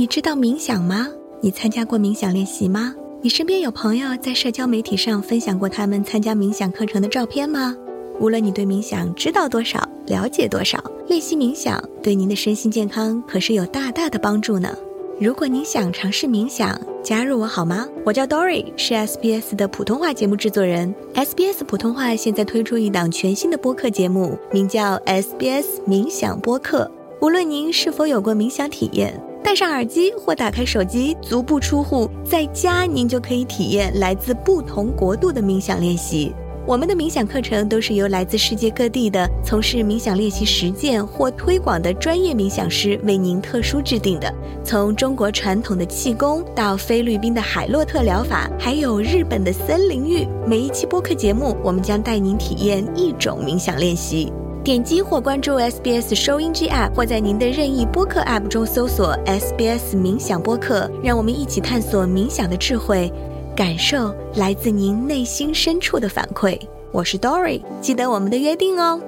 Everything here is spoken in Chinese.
你知道冥想吗？你参加过冥想练习吗？你身边有朋友在社交媒体上分享过他们参加冥想课程的照片吗？无论你对冥想知道多少，了解多少，练习冥想对您的身心健康可是有大大的帮助呢。如果您想尝试冥想，加入我好吗？我叫 Dory，是 SBS 的普通话节目制作人。SBS 普通话现在推出一档全新的播客节目，名叫 SBS 冥想播客。无论您是否有过冥想体验，戴上耳机或打开手机，足不出户，在家您就可以体验来自不同国度的冥想练习。我们的冥想课程都是由来自世界各地的从事冥想练习实践或推广的专业冥想师为您特殊制定的。从中国传统的气功到菲律宾的海洛特疗法，还有日本的森林浴，每一期播客节目，我们将带您体验一种冥想练习。点击或关注 SBS 收音机 App，或在您的任意播客 App 中搜索 SBS 冥想播客，让我们一起探索冥想的智慧。感受来自您内心深处的反馈。我是 Dory，记得我们的约定哦。